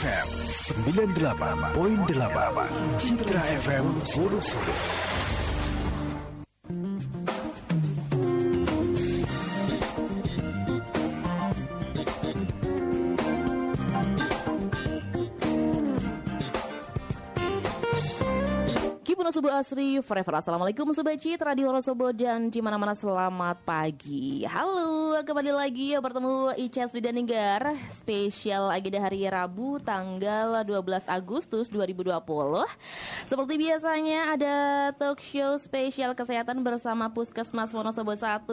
FM 98.8 Citra FM Solo-Solo Kipuno Asri Forever. Assalamualaikum Sobat Citra di Wonosobo dan di mana selamat pagi. Halo kembali lagi ya bertemu Ica dan Ninggar Spesial agenda hari Rabu tanggal 12 Agustus 2020 Seperti biasanya ada talk show spesial kesehatan bersama Puskesmas Wonosobo 1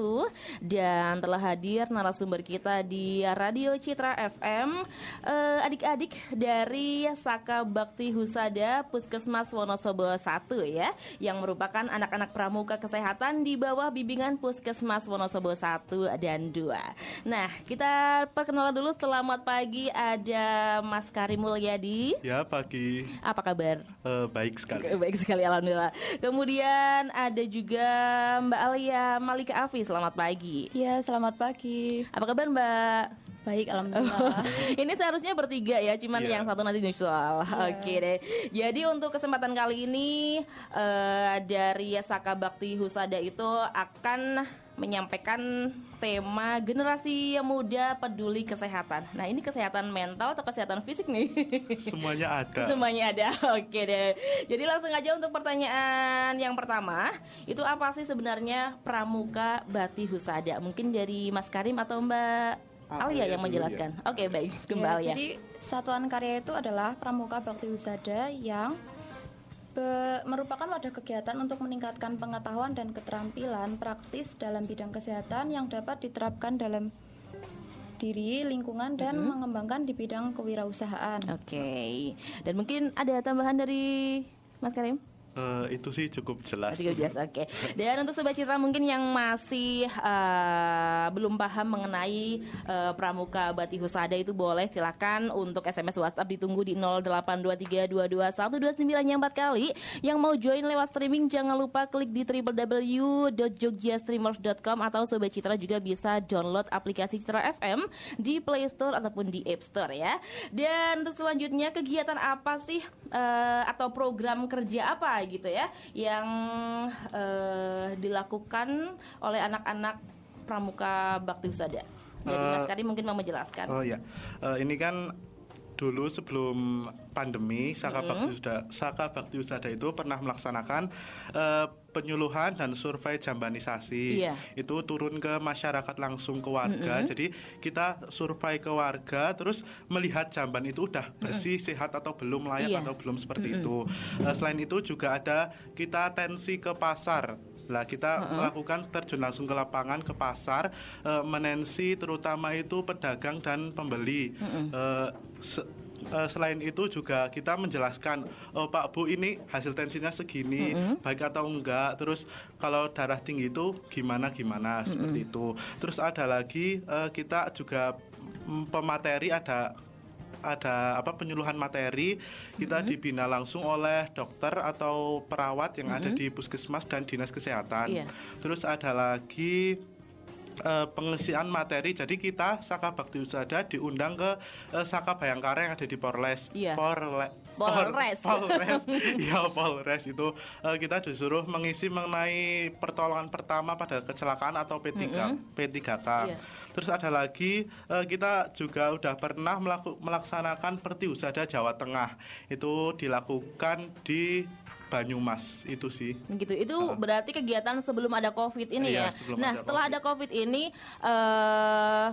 Dan telah hadir narasumber kita di Radio Citra FM eh, Adik-adik dari Saka Bakti Husada Puskesmas Wonosobo 1 ya yang merupakan anak-anak pramuka kesehatan di bawah bimbingan Puskesmas Wonosobo 1 dan 2. Nah, kita perkenalan dulu selamat pagi ada Mas Karim Mulyadi. Ya pagi, Apa kabar? Eh, baik sekali. Baik sekali alhamdulillah. Kemudian ada juga Mbak Alia Malika Afi. Selamat pagi. Ya, selamat pagi. Apa kabar Mbak? Baik, alhamdulillah. Ini seharusnya bertiga ya, cuman Iya. yang satu nanti nyusul. Oke deh. Jadi untuk kesempatan kali ini eh, dari Saka Bakti Husada itu akan menyampaikan tema generasi muda peduli kesehatan. Nah ini kesehatan mental atau kesehatan fisik nih? Semuanya ada. Semuanya ada. Oke deh. Jadi langsung aja untuk pertanyaan yang pertama, itu apa sih sebenarnya pramuka bati husada? Mungkin dari Mas Karim atau Mbak Alia yang menjelaskan. Oke, baik. Ya, Kembali ya. Jadi, satuan karya itu adalah Pramuka Bakti Husada yang be- merupakan wadah kegiatan untuk meningkatkan pengetahuan dan keterampilan praktis dalam bidang kesehatan yang dapat diterapkan dalam diri, lingkungan, dan Mm-hmm. mengembangkan di bidang kewirausahaan. Oke. Dan mungkin ada tambahan dari Mas Karim? Eh, itu sih cukup jelas. Tiga jelas, oke. Dan untuk sobat Citra mungkin yang masih eh, belum paham mengenai eh, Pramuka Bati Husada itu boleh silakan untuk SMS WhatsApp ditunggu di 0823221229 yang empat kali. Yang mau join lewat streaming jangan lupa klik di www.jogjastreamers.com atau sobat Citra juga bisa download aplikasi Citra FM di Play Store ataupun di App Store ya. Dan untuk selanjutnya kegiatan apa sih eh, atau program kerja apa gitu ya yang eh, dilakukan oleh anak-anak pramuka bakti usada. Jadi Eh, Mas Karim mungkin mau menjelaskan. Oh ya, Eh, ini kan dulu sebelum pandemi Saka Bakti Usada, Saka Bakti Usada itu pernah melaksanakan eh, penyuluhan dan survei jambanisasi. Iya. Itu turun ke masyarakat langsung ke warga. Jadi kita survei ke warga, terus melihat jamban itu udah bersih, sehat atau belum layak Iya. atau belum seperti itu. Eh, selain itu juga ada kita tensi ke pasar. Lah kita melakukan terjun langsung ke lapangan ke pasar. Eh, menensi terutama itu pedagang dan pembeli. Eh, se- eh, selain itu juga kita menjelaskan oh Pak Bu ini hasil tensinya segini baik atau enggak? Terus kalau darah tinggi itu gimana gimana? Seperti itu. Terus ada lagi eh, kita juga mm, pemateri ada ada apa penyuluhan materi kita dibina langsung oleh dokter atau perawat yang ada di puskesmas dan dinas kesehatan. Iya. Terus ada lagi eh, pengisian materi. Jadi kita Saka Bakti Usada diundang ke eh, Saka Bayangkara yang ada di Polres. Iya. Porle- Polres. Por- Polres. Iya, Polres itu eh, kita disuruh mengisi mengenai pertolongan pertama pada kecelakaan atau P3 P3K. Iya. Terus ada lagi eh, kita juga udah pernah melaku- melaksanakan Pertiusada Jawa Tengah. Itu dilakukan di Banyumas itu sih. gitu itu berarti kegiatan sebelum ada covid ini Iya, ya nah ada setelah COVID. ada covid ini eh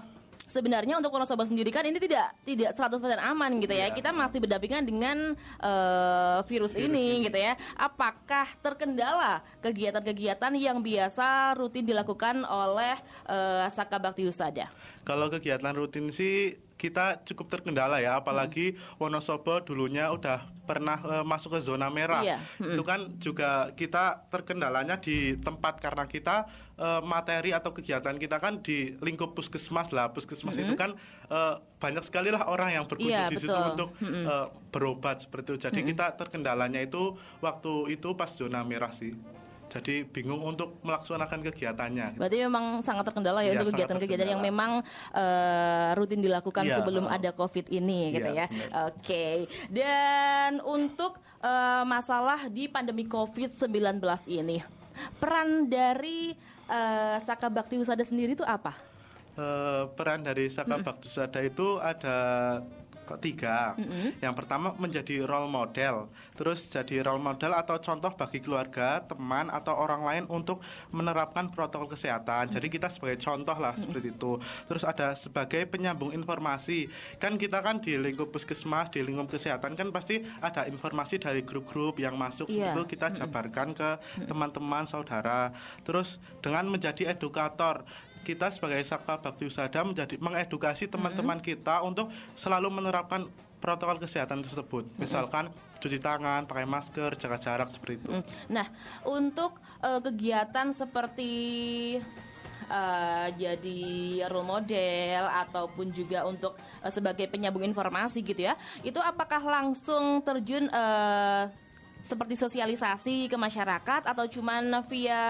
sebenarnya untuk Wonosobo sendiri kan ini tidak tidak 100% aman gitu ya. Iya. Kita masih berdampingan dengan eh, virus, ini gitu ya. Apakah terkendala kegiatan-kegiatan yang biasa rutin dilakukan oleh eh, Saka Bakti Husada? Kalau kegiatan rutin sih kita cukup terkendala ya, apalagi Hmm. Wonosobo dulunya udah pernah eh, masuk ke zona merah. Iya, Itu kan juga kita terkendalanya di tempat karena kita eh, materi atau kegiatan kita kan di lingkup puskesmas lah. Puskesmas itu kan eh, banyak sekali lah orang yang berkunjung Hmm. Iya, di situ untuk eh, berobat seperti itu. Jadi kita terkendalanya itu waktu itu pas zona merah sih. Jadi bingung untuk melaksanakan kegiatannya. Berarti memang sangat terkendala ya Iya, untuk kegiatan-kegiatan yang memang eh, rutin dilakukan Iya, sebelum heeh. ada COVID ini gitu ya. Iya, benar. Oke. Dan untuk eh, masalah di pandemi COVID-19 ini, peran dari eh, Saka Bakti Husada sendiri itu apa? Eh, peran dari Saka Bakti Sada itu ada tiga. Yang pertama menjadi role model, terus jadi role model atau contoh bagi keluarga, teman atau orang lain untuk menerapkan protokol kesehatan. Jadi kita sebagai contoh lah seperti itu. Terus ada sebagai penyambung informasi. Kan kita kan di lingkup puskesmas, di lingkup kesehatan kan pasti ada informasi dari grup-grup yang masuk Iya. seperti itu kita jabarkan ke teman-teman saudara. Terus dengan menjadi edukator kita sebagai Saka Bakti Usada menjadi mengedukasi teman-teman kita untuk selalu menerapkan protokol kesehatan tersebut. Misalkan cuci tangan, pakai masker, jaga jarak seperti itu. Mm. Nah, untuk eh, kegiatan seperti eh, jadi role model ataupun juga untuk eh, sebagai penyambung informasi gitu ya, itu apakah langsung terjun eh, seperti sosialisasi ke masyarakat atau cuman via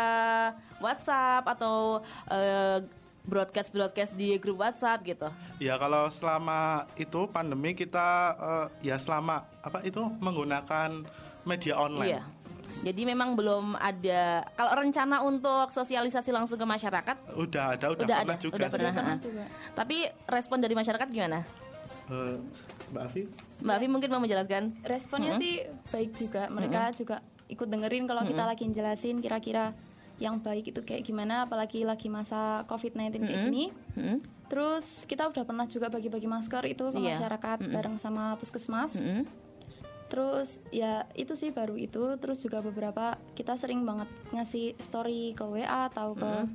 WhatsApp atau broadcast broadcast di grup WhatsApp gitu? Ya kalau selama itu pandemi kita eh, ya selama apa itu menggunakan media online. Iya. Jadi memang belum ada kalau rencana untuk sosialisasi langsung ke masyarakat Udah ada, udah, udah pernah ada, juga. udah sih. pernah. Pernah ha. juga. Tapi respon dari masyarakat gimana? Eh, Mbak Afi? Mbak Afi mungkin mau menjelaskan? Responnya sih baik juga. Mereka juga ikut dengerin kalau kita lagi jelasin kira-kira yang baik itu kayak gimana, apalagi lagi masa COVID-19 kayak gini. Hmm? Terus kita udah pernah juga bagi-bagi masker itu ke Iya. masyarakat bareng sama puskesmas. Hmm? Terus ya itu sih baru itu. Terus juga beberapa kita sering banget ngasih story ke WA atau ke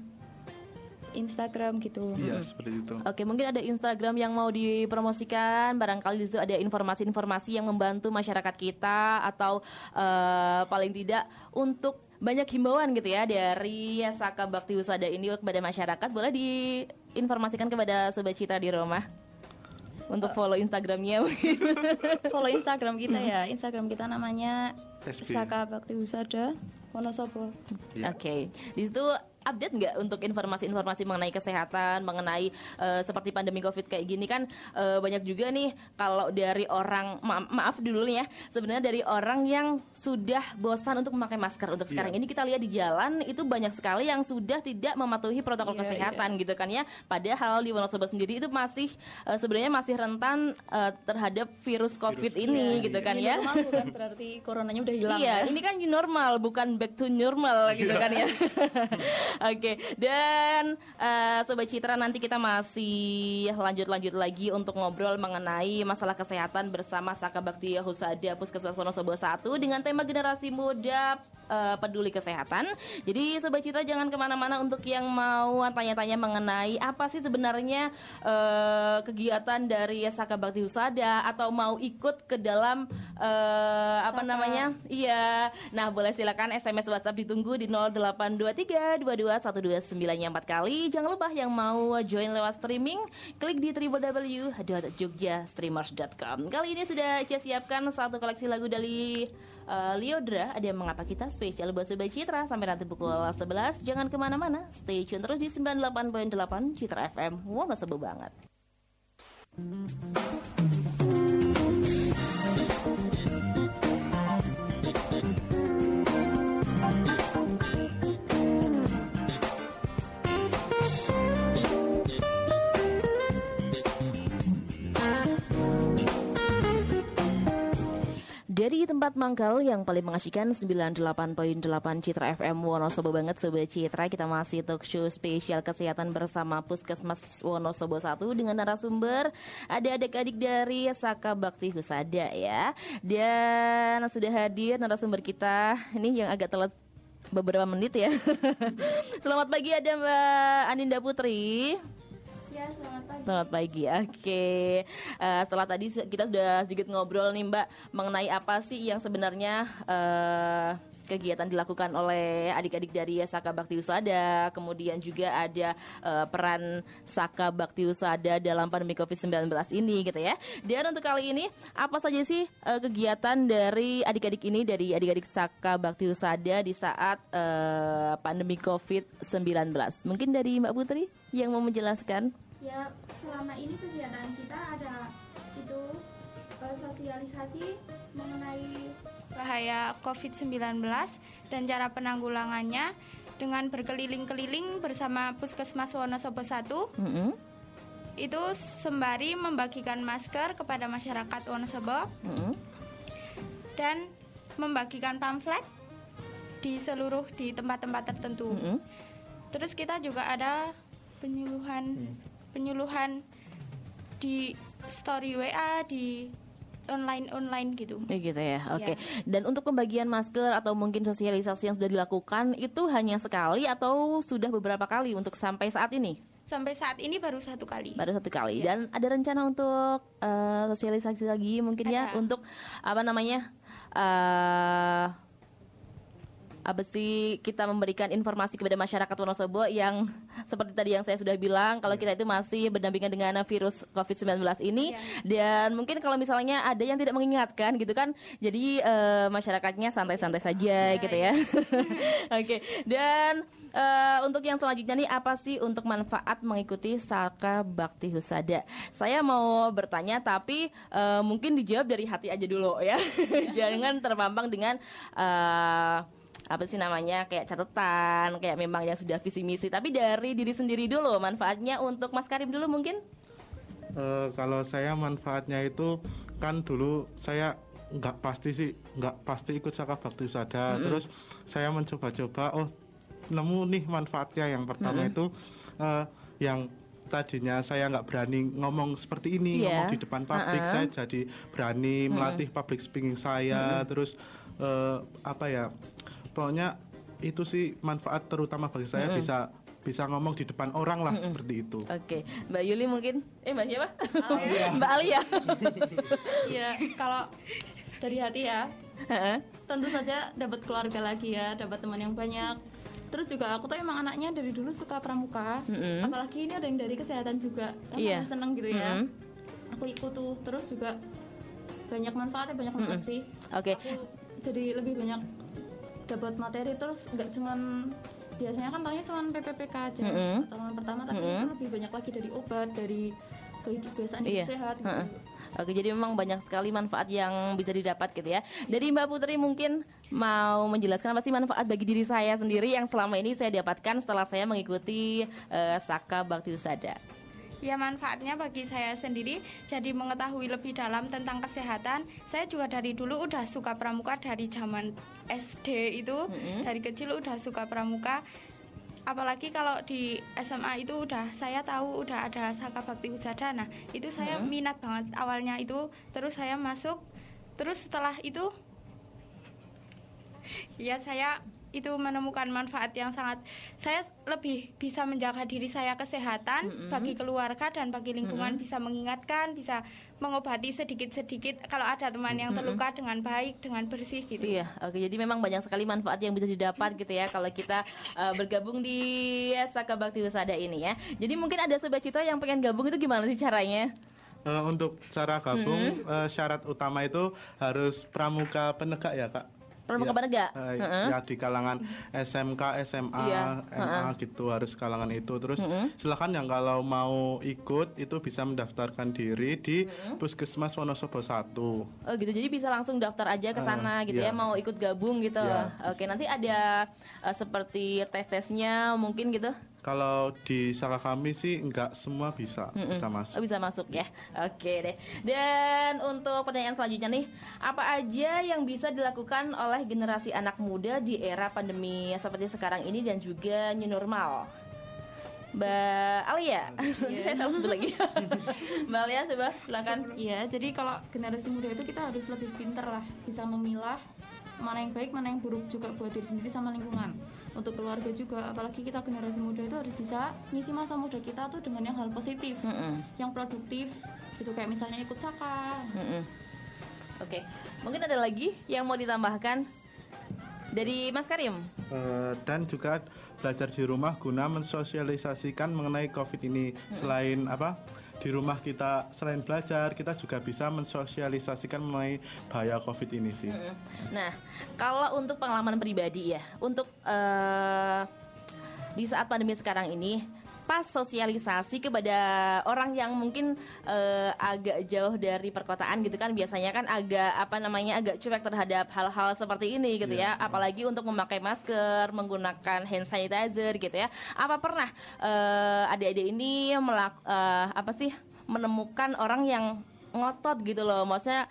Instagram gitu. Iya, seperti itu. Oke, mungkin ada Instagram yang mau dipromosikan. Barangkali di situ ada informasi-informasi yang membantu masyarakat kita atau eh, paling tidak untuk banyak himbauan gitu ya dari Saka Bakti Husada ini kepada masyarakat. Boleh diinformasikan kepada sobat Citra di rumah untuk follow Instagramnya. Follow Instagram kita ya. Instagram kita namanya. Saka Bakti Husada Wonosobo. Iya. Oke, di situ update nggak untuk informasi-informasi mengenai kesehatan, mengenai eh, seperti pandemi COVID kayak gini kan eh, banyak juga nih kalau dari orang ma- maaf dulu nih ya sebenarnya dari orang yang sudah bosan untuk memakai masker untuk sekarang Iya. ini kita lihat di jalan itu banyak sekali yang sudah tidak mematuhi protokol Iya, kesehatan gitu kan ya. Padahal di Wonosobo sendiri itu masih eh, sebenarnya masih rentan eh, terhadap virus COVID ini iya, gitu kan Ini ya. normal bukan berarti coronanya udah hilang Iya, ya. ini kan normal, bukan back to normal gitu kan ya. Oke, dan eh, sobat Citra nanti kita masih lanjut-lanjut lagi untuk ngobrol mengenai masalah kesehatan bersama Saka Bakti Husada Puskesmas Wonosobo 1 dengan tema generasi muda eh, peduli kesehatan. Jadi sobat Citra jangan ke mana-mana untuk yang mau tanya-tanya mengenai apa sih sebenarnya eh, kegiatan dari Saka Bakti Husada atau mau ikut ke dalam eh, apa Saka. namanya? Iya. Nah, boleh silakan SMS WhatsApp ditunggu di 0823 2219 kali. Jangan lupa yang mau join lewat streaming, klik di www.jogjastreamers.com. Kali ini sudah Cia siapkan satu koleksi lagu dari eh, Liodra. Ada yang mengapa kita spesial buat Sobat Citra sampai nanti pukul 11. Jangan ke mana-mana, stay tune terus di 98.8 Citra FM. Wonosobo banget. Dari tempat mangkal yang paling mengasihkan 98.8 Citra FM Wonosobo banget Sobat Citra. Kita masih talk show spesial kesehatan bersama Puskesmas Wonosobo 1 Dengan narasumber ada adik-adik dari Saka Bakti Husada ya. Dan sudah hadir narasumber kita. Ini yang agak telat beberapa menit ya. Selamat pagi ada Mbak Aninda Putri Ya, selamat pagi. Selamat pagi. Oke. Eh, setelah tadi kita sudah sedikit ngobrol nih Mbak mengenai apa sih yang sebenarnya eh, kegiatan dilakukan oleh adik-adik dari Saka Bakti Usada, kemudian juga ada eh, peran Saka Bakti Usada dalam pandemi Covid-19 ini gitu ya. Dan untuk kali ini apa saja sih eh, kegiatan dari adik-adik ini dari adik-adik Saka Bakti Usada di saat eh, pandemi Covid-19? Mungkin dari Mbak Putri yang mau menjelaskan? Ya, selama ini kegiatan kita ada itu eh, sosialisasi mengenai bahaya COVID-19 dan cara penanggulangannya dengan berkeliling-keliling bersama Puskesmas Wonosobo 1 Mm-mm. itu sembari membagikan masker kepada masyarakat Wonosobo Mm-mm. dan membagikan pamflet di seluruh di tempat-tempat tertentu. Mm-mm. Terus kita juga ada penyuluhan penyuluhan di story WA di online online gitu. Ya gitu ya, oke. Dan untuk pembagian masker atau mungkin sosialisasi yang sudah dilakukan itu hanya sekali atau sudah beberapa kali untuk sampai saat ini? Sampai saat ini baru satu kali. Baru satu kali. Dan ada rencana untuk eh, sosialisasi lagi mungkin ya Ada. untuk apa namanya? eh apa sih kita memberikan informasi kepada masyarakat Wonosobo yang seperti tadi yang saya sudah bilang kalau kita itu masih berdampingan dengan virus COVID-19 ini dan mungkin kalau misalnya ada yang tidak mengingatkan gitu kan jadi eh, masyarakatnya santai-santai saja gitu ya. Oke. Dan eh, untuk yang selanjutnya nih apa sih untuk manfaat mengikuti Saka Bakti Husada? Saya mau bertanya tapi eh, mungkin dijawab dari hati aja dulu ya. Jangan terpampang dengan eh, apa sih namanya? Kayak catatan kayak memang yang sudah visi misi tapi dari diri sendiri dulu manfaatnya untuk Mas Karim dulu mungkin? Eh, kalau saya manfaatnya itu kan dulu saya nggak pasti sih nggak pasti ikut Saka Bakti Usada. Terus saya mencoba-coba oh nemu nih manfaatnya. Yang pertama itu eh, yang tadinya saya nggak berani ngomong seperti ini ngomong di depan publik Uh-uh. saya jadi berani melatih public speaking saya. Terus eh, apa ya pokoknya itu sih manfaat terutama bagi saya bisa bisa ngomong di depan orang lah seperti itu oke Mbak Yuli mungkin eh Mbak siapa Mbak Alia Ya, kalau dari hati ya, Heeh. tentu saja dapat keluarga lagi ya, dapat teman yang banyak. Terus juga aku tuh emang anaknya dari dulu suka pramuka, Mm-mm. apalagi ini ada yang dari kesehatan juga, kan Iya. aku seneng gitu ya. Mm-mm. Aku ikut tuh, terus juga banyak manfaatnya, banyak manfaat sih. oke Aku jadi lebih banyak dapat materi terus nggak cuman biasanya kan taunya cuman PPPK aja Mm-mm. pertolongan pertama tapi Mm-mm. itu lebih banyak lagi dari obat dari kebiasaan Iya. hidup sehat gitu. Oke, jadi memang banyak sekali manfaat yang bisa didapat gitu ya. Dari Mbak Putri mungkin mau menjelaskan apa sih manfaat bagi diri saya sendiri yang selama ini saya dapatkan setelah saya mengikuti eh, Saka Bakti Usada. Ya manfaatnya bagi saya sendiri jadi mengetahui lebih dalam tentang kesehatan. Saya juga dari dulu udah suka pramuka dari zaman SD itu, Mm-mm. dari kecil udah suka pramuka. Apalagi kalau di SMA itu udah saya tahu udah ada Saka Bakti Husada. Nah, itu saya minat banget awalnya itu. Terus saya masuk. Terus setelah itu ya saya itu menemukan manfaat yang sangat saya lebih bisa menjaga diri saya kesehatan bagi keluarga dan bagi lingkungan bisa mengingatkan bisa mengobati sedikit-sedikit kalau ada teman yang terluka dengan baik dengan bersih gitu Iya, oke. Jadi memang banyak sekali manfaat yang bisa didapat gitu ya kalau kita eh, bergabung di Saka Bakti Husada ini ya. Jadi mungkin ada sobat citra yang pengen gabung itu gimana sih caranya? Eh, untuk cara gabung eh, syarat utama itu harus pramuka penegak ya kak Pramuka Ya, penegak? eh, Heeh. ya di kalangan SMK SMA Iya, MA gitu harus kalangan itu terus silakan yang kalau mau ikut itu bisa mendaftarkan diri di Puskesmas Wonosobo 1 Oh gitu, jadi bisa langsung daftar aja ke sana Eh, gitu ya, iya. mau ikut gabung gitu. Iya, Oke, nanti ada eh, seperti tes-tesnya mungkin gitu. Kalau di Saka kami sih nggak semua bisa bisa Oh, masuk. bisa masuk ya. Oke deh. Dan untuk pertanyaan selanjutnya nih, apa aja yang bisa dilakukan oleh generasi anak muda di era pandemi seperti sekarang ini dan juga new normal? Mbak Alia, saya salah sebut lagi. Mbak Alia, coba silakan. Iya, jadi kalau generasi muda itu kita harus lebih pinter lah, bisa memilah mana yang baik, mana yang buruk juga buat diri sendiri sama lingkungan. Untuk keluarga juga, apalagi kita generasi muda itu harus bisa ngisi masa muda kita tuh dengan yang hal positif, Mm-mm, yang produktif, gitu kayak misalnya ikut saka. mm-mm. Oke, mungkin ada lagi yang mau ditambahkan dari Mas Karim? Eh, dan juga belajar di rumah guna mensosialisasikan mengenai COVID ini. Selain apa? Di rumah kita selain belajar, kita juga bisa mensosialisasikan mengenai bahaya COVID ini sih. Nah, kalau untuk pengalaman pribadi ya, untuk eh, di saat pandemi sekarang ini, pas sosialisasi kepada orang yang mungkin eh, agak jauh dari perkotaan gitu kan, biasanya kan agak apa namanya agak cuek terhadap hal-hal seperti ini gitu ya, apalagi untuk memakai masker, menggunakan hand sanitizer gitu ya. Apa pernah eh, adik-adik ini melak eh, apa sih menemukan orang yang ngotot gitu loh? Maksudnya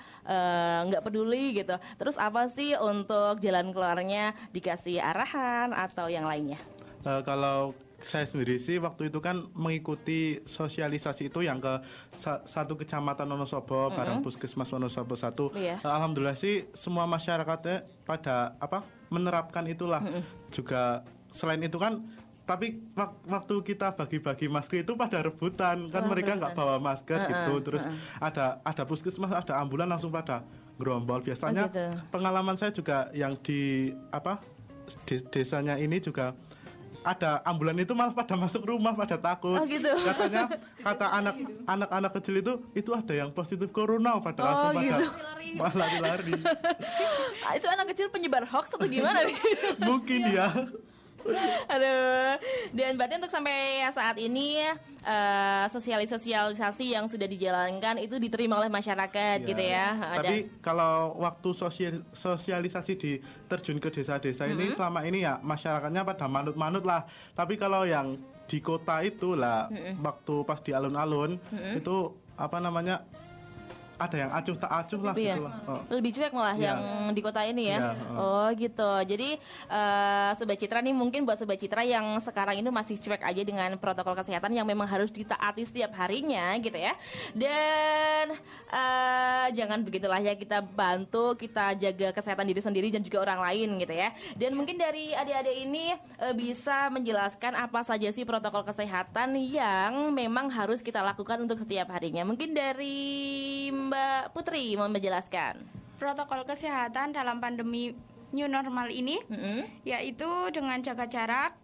nggak peduli gitu. Terus apa sih untuk jalan keluarnya? Dikasih arahan atau yang lainnya? Eh, kalau saya sendiri sih waktu itu kan mengikuti sosialisasi itu yang ke sa- satu kecamatan Wonosobo bareng Puskesmas Wonosobo satu. Eh, Alhamdulillah sih semua masyarakatnya pada apa menerapkan itulah. Juga selain itu kan tapi wak- waktu kita bagi-bagi masker itu pada rebutan. Kan Oh, mereka nggak bawa masker Heeh, gitu. Terus ada ada puskesmas ada ambulan langsung pada gerombol. Biasanya Oh, gitu. pengalaman saya juga yang di apa de- desanya ini juga ada ambulan itu malah pada masuk rumah pada takut. Oh, gitu. katanya kata anak anak-anak kecil itu itu ada yang positif corona pada Oh, langsung pada gitu. malah lari-lari. Ah, itu anak kecil penyebar hoax atau gimana nih? Mungkin ya Aduh. Dan berarti untuk sampai saat ini eh, sosialisasi yang sudah dijalankan itu diterima oleh masyarakat gitu ya. Ah, Tapi dan- kalau waktu sosial, sosialisasi di terjun ke desa-desa ini selama ini ya masyarakatnya pada manut-manut lah. Tapi kalau yang di kota itu lah waktu pas di alun-alun itu apa namanya ada yang acuh tak acuh lah Iya. gitu lah. Oh. Lebih cuek malah Iya. yang di kota ini ya. Iya, Oh gitu. Jadi eh sobat Citra nih mungkin buat sobat Citra yang sekarang ini masih cuek aja dengan protokol kesehatan yang memang harus ditaati setiap harinya gitu ya. Dan eh jangan begitulah ya kita bantu kita jaga kesehatan diri sendiri dan juga orang lain gitu ya. Dan mungkin dari adik-adik ini eh, bisa menjelaskan apa saja sih protokol kesehatan yang memang harus kita lakukan untuk setiap harinya. Mungkin dari Mbak Putri mau menjelaskan. protokol kesehatan dalam pandemi new normal ini Mm-mm. yaitu dengan jaga jarak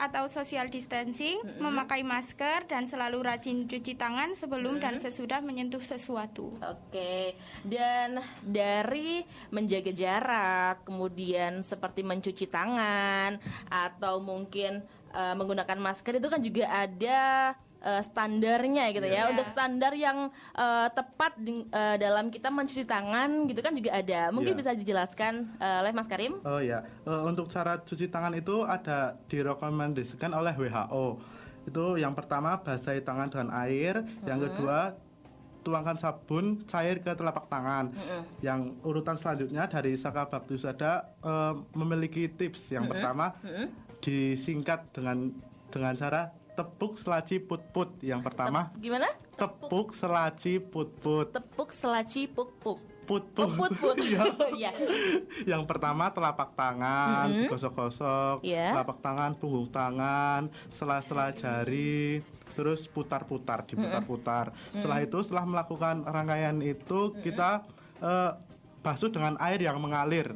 atau social distancing, memakai masker dan selalu rajin cuci tangan sebelum dan sesudah menyentuh sesuatu. Oke, dan dari menjaga jarak, kemudian seperti mencuci tangan atau mungkin eh, menggunakan masker itu kan juga ada eh, standarnya gitu ya. Iya. Untuk standar yang eh, tepat di- eh, dalam kita mencuci tangan gitu kan juga ada. Mungkin Iya. bisa dijelaskan eh, oleh Mas Karim? Oh ya, Eh, untuk cara cuci tangan itu ada direkomendasikan oleh WHO. Itu yang pertama basahi tangan dengan air, yang kedua tuangkan sabun cair ke telapak tangan. Yang urutan selanjutnya dari Saka Baktusada eh, memiliki tips. Yang pertama disingkat dengan dengan cara tepuk selaci put-put. Yang pertama Gimana? tepuk selaci put-put. Tepuk selaci puk-puk. Put-put. Oh, put-put. Iya. yang pertama telapak tangan digosok-gosok Iya. telapak tangan punggung tangan sela-sela jari terus putar-putar diputar-putar setelah itu setelah melakukan rangkaian itu kita eh, basuh dengan air yang mengalir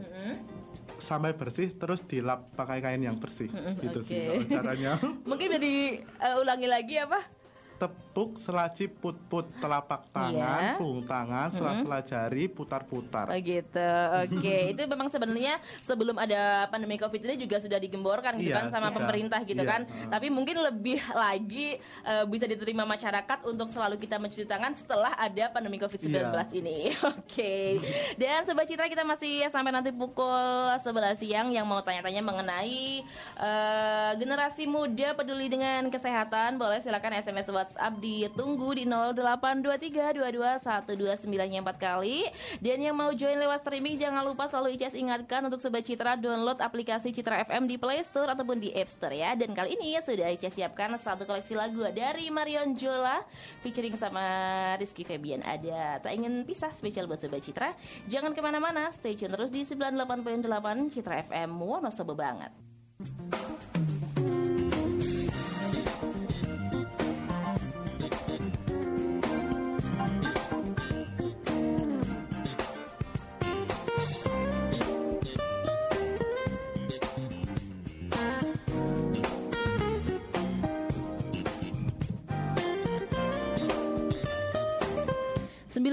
sampai bersih terus dilap pakai kain yang bersih gitu sih oke. kalau caranya Mungkin jadi eh, ulangi lagi apa? Tepuk selaci put-put telapak Iya. tangan, punggung tangan, sela-sela jari putar-putar. Oh gitu, oke. itu memang sebenarnya sebelum ada pandemi covid ini juga sudah digemborkan gitu Iya, kan sama sudah. pemerintah gitu Iya. kan. Tapi mungkin lebih lagi eh, bisa diterima masyarakat untuk selalu kita mencuci tangan setelah ada pandemi covid 19 Iya. ini. Oke. Dan sobat Citra kita masih sampai nanti pukul 11 siang yang mau tanya-tanya mengenai eh, generasi muda peduli dengan kesehatan boleh silakan SMS WhatsApp ditunggu di 082322129129 4 kali. Dan yang mau join lewat streaming jangan lupa selalu ICS ingatkan untuk sobat Citra download aplikasi Citra FM di Play Store ataupun di App Store ya. Dan kali ini sudah ICS siapkan satu koleksi lagu dari Marion Jola featuring sama Rizky Febian ada tak ingin pisah spesial buat sobat Citra. Jangan ke mana-mana, stay tune terus di 98.8 Citra FM Wonosobo banget.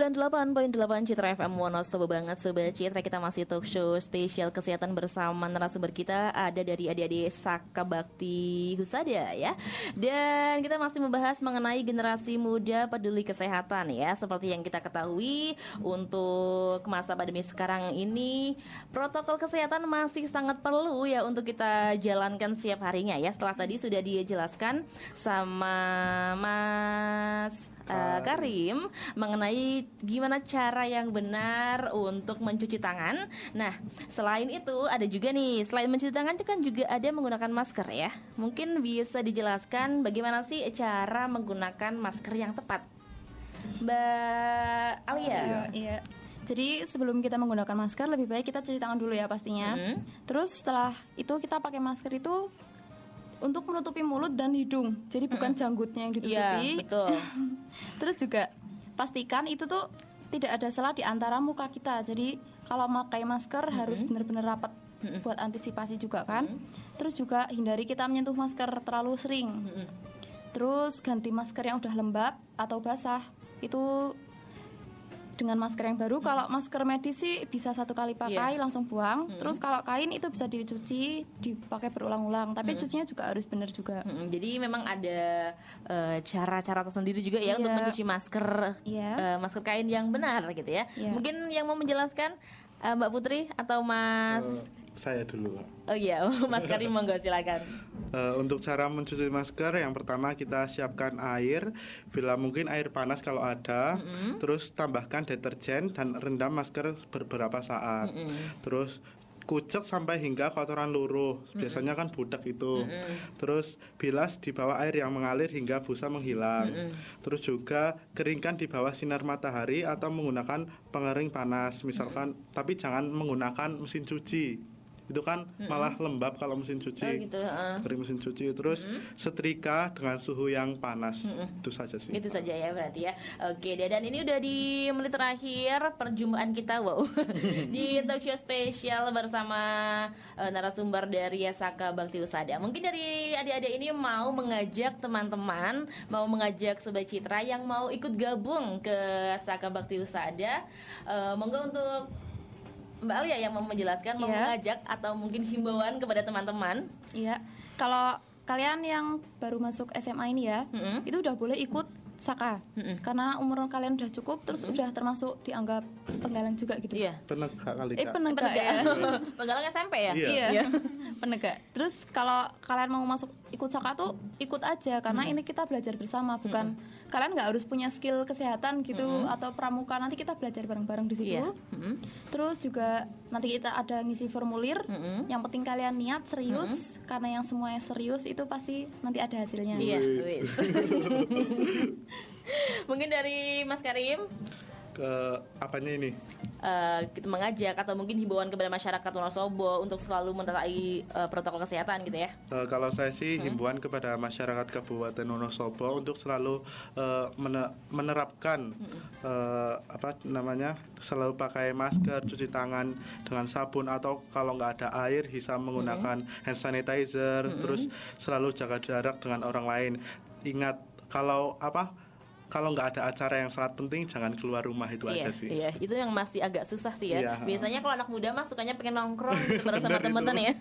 98.8 Citra FM Wonosobo banget Sobat Citra. Kita masih talk show spesial kesehatan bersama narasumber kita. Ada dari adik-adik Saka Bakti Husada ya. Dan kita masih membahas mengenai generasi muda peduli kesehatan ya. Seperti yang kita ketahui untuk masa pandemi sekarang ini protokol kesehatan masih sangat perlu ya untuk kita jalankan setiap harinya ya. Setelah tadi sudah dijelaskan sama Mas uh, Karim mengenai gimana cara yang benar untuk mencuci tangan. Nah, selain itu ada juga nih, selain mencuci tangan itu kan juga ada menggunakan masker ya. Mungkin bisa dijelaskan bagaimana sih cara menggunakan masker yang tepat. Mbak Alia. Iya. Jadi sebelum kita menggunakan masker lebih baik kita cuci tangan dulu ya pastinya. Mhm. Terus setelah itu kita pakai masker itu untuk menutupi mulut dan hidung. Jadi bukan janggutnya yang. Iya, ditutupi. betul. Terus juga pastikan itu tuh tidak ada celah di antara muka kita. Jadi kalau memakai masker harus benar-benar rapat buat antisipasi juga kan. Terus juga hindari kita menyentuh masker terlalu sering. Terus ganti masker yang udah lembab atau basah. Itu dengan masker yang baru. Kalau masker medis sih bisa satu kali pakai langsung buang. Terus kalau kain itu bisa dicuci, dipakai berulang-ulang. Tapi cucinya juga harus benar juga. Mm-mm, Jadi memang ada eh, cara-cara tersendiri juga ya Iya. untuk mencuci masker Iya. eh, masker kain yang benar gitu ya. Iya. Mungkin yang mau menjelaskan eh, Mbak Putri atau Mas Eh, saya dulu. Pak. Oh iya, Mas Karim monggo silakan. Eh, untuk cara mencuci masker, yang pertama kita siapkan air, bila mungkin air panas kalau ada, terus tambahkan deterjen dan rendam masker beberapa saat. Terus kucek sampai hingga kotoran luruh. Biasanya kan budak itu. Terus bilas di bawah air yang mengalir hingga busa menghilang. Terus juga keringkan di bawah sinar matahari atau menggunakan pengering panas, misalkan. Tapi jangan menggunakan mesin cuci. Itu kan malah lembab kalau mesin cuci. Oh gitu, heeh. kering mesin cuci. Terus setrika dengan suhu yang panas. Itu saja sih. Itu saja ya berarti ya. Oke, deh, dan ini udah di menit terakhir perjumpaan kita, wow, di talk show spesial bersama eh, narasumber dari Saka Bakti Usada. Mungkin dari adik-adik ini mau mengajak teman-teman, mau mengajak sobat Citra yang mau ikut gabung ke Saka Bakti Usada. Eh, monggo untuk Mbak Alia yang mau menjelaskan, mau Iya. mengajak atau mungkin himbauan kepada teman-teman. Iya. Kalau kalian yang baru masuk SMA ini ya, Mm-mm. itu udah boleh ikut Saka. Mm-mm. Karena umur kalian udah cukup terus udah termasuk dianggap penggalang juga gitu. Iya. penegak kali Eh Kak. penegak ya. Penggalang SMP ya? Iya. Iya. penegak. Terus kalau kalian mau masuk ikut Saka tuh ikut aja karena ini kita belajar bersama bukan kalian nggak harus punya skill kesehatan gitu atau pramuka nanti kita belajar bareng-bareng di situ. Iya. Mm-mm. Terus juga nanti kita ada ngisi formulir. Mm-mm. Yang penting kalian niat serius karena yang semuanya serius itu pasti nanti ada hasilnya. Iya, wis. Mungkin dari Mas Karim ke apanya ini? Eh, kita mengajak atau mungkin himbauan kepada masyarakat Wonosobo untuk selalu mentaati eh, protokol kesehatan gitu ya. Eh, kalau saya sih himbauan kepada masyarakat Kabupaten Wonosobo untuk selalu mene- menerapkan eh, apa namanya selalu pakai masker, cuci tangan dengan sabun atau kalau nggak ada air bisa menggunakan hand sanitizer, terus selalu jaga jarak dengan orang lain. Ingat kalau apa kalau nggak ada acara yang sangat penting jangan keluar rumah itu Iya, aja sih iya, itu yang masih agak susah sih ya. Iya. Biasanya kalau anak muda mah sukanya pengen nongkrong gitu bareng sama itu. ya.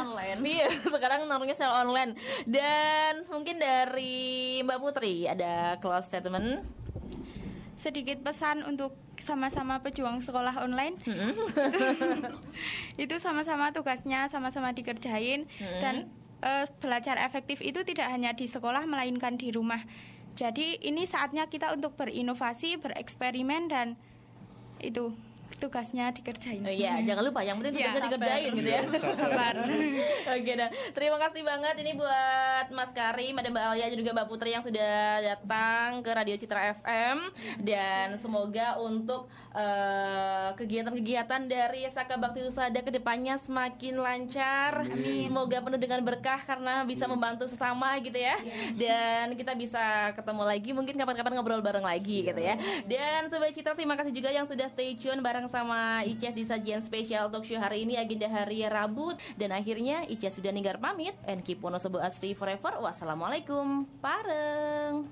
Online. Iya, sekarang nongkrongnya secara online. Dan mungkin dari Mbak Putri ada close statement. Sedikit pesan untuk sama-sama pejuang sekolah online. itu sama-sama tugasnya sama-sama dikerjain dan eh, belajar efektif itu tidak hanya di sekolah melainkan di rumah. Jadi ini saatnya kita untuk berinovasi, bereksperimen dan itu tugasnya dikerjain. Oh iya, jangan lupa yang penting Iya, tugasnya dikerjain sabar. gitu ya. Sabar. Oke dan terima kasih banget ini buat Mas Karim, ada Mbak Alia juga Mbak Putri yang sudah datang ke Radio Citra FM dan semoga untuk eh, kegiatan-kegiatan dari Saka Bakti Usada ke depannya semakin lancar. Semoga penuh dengan berkah karena bisa membantu sesama gitu ya. Dan kita bisa ketemu lagi mungkin kapan-kapan ngobrol bareng lagi gitu ya. Dan Sobat Citra terima kasih juga yang sudah stay tune bareng sama Ices di sajian spesial talk show hari ini agenda hari Rabu dan akhirnya Ices sudah ninggar pamit and keep Wonosobo Asri forever. Wassalamualaikum. Pareng.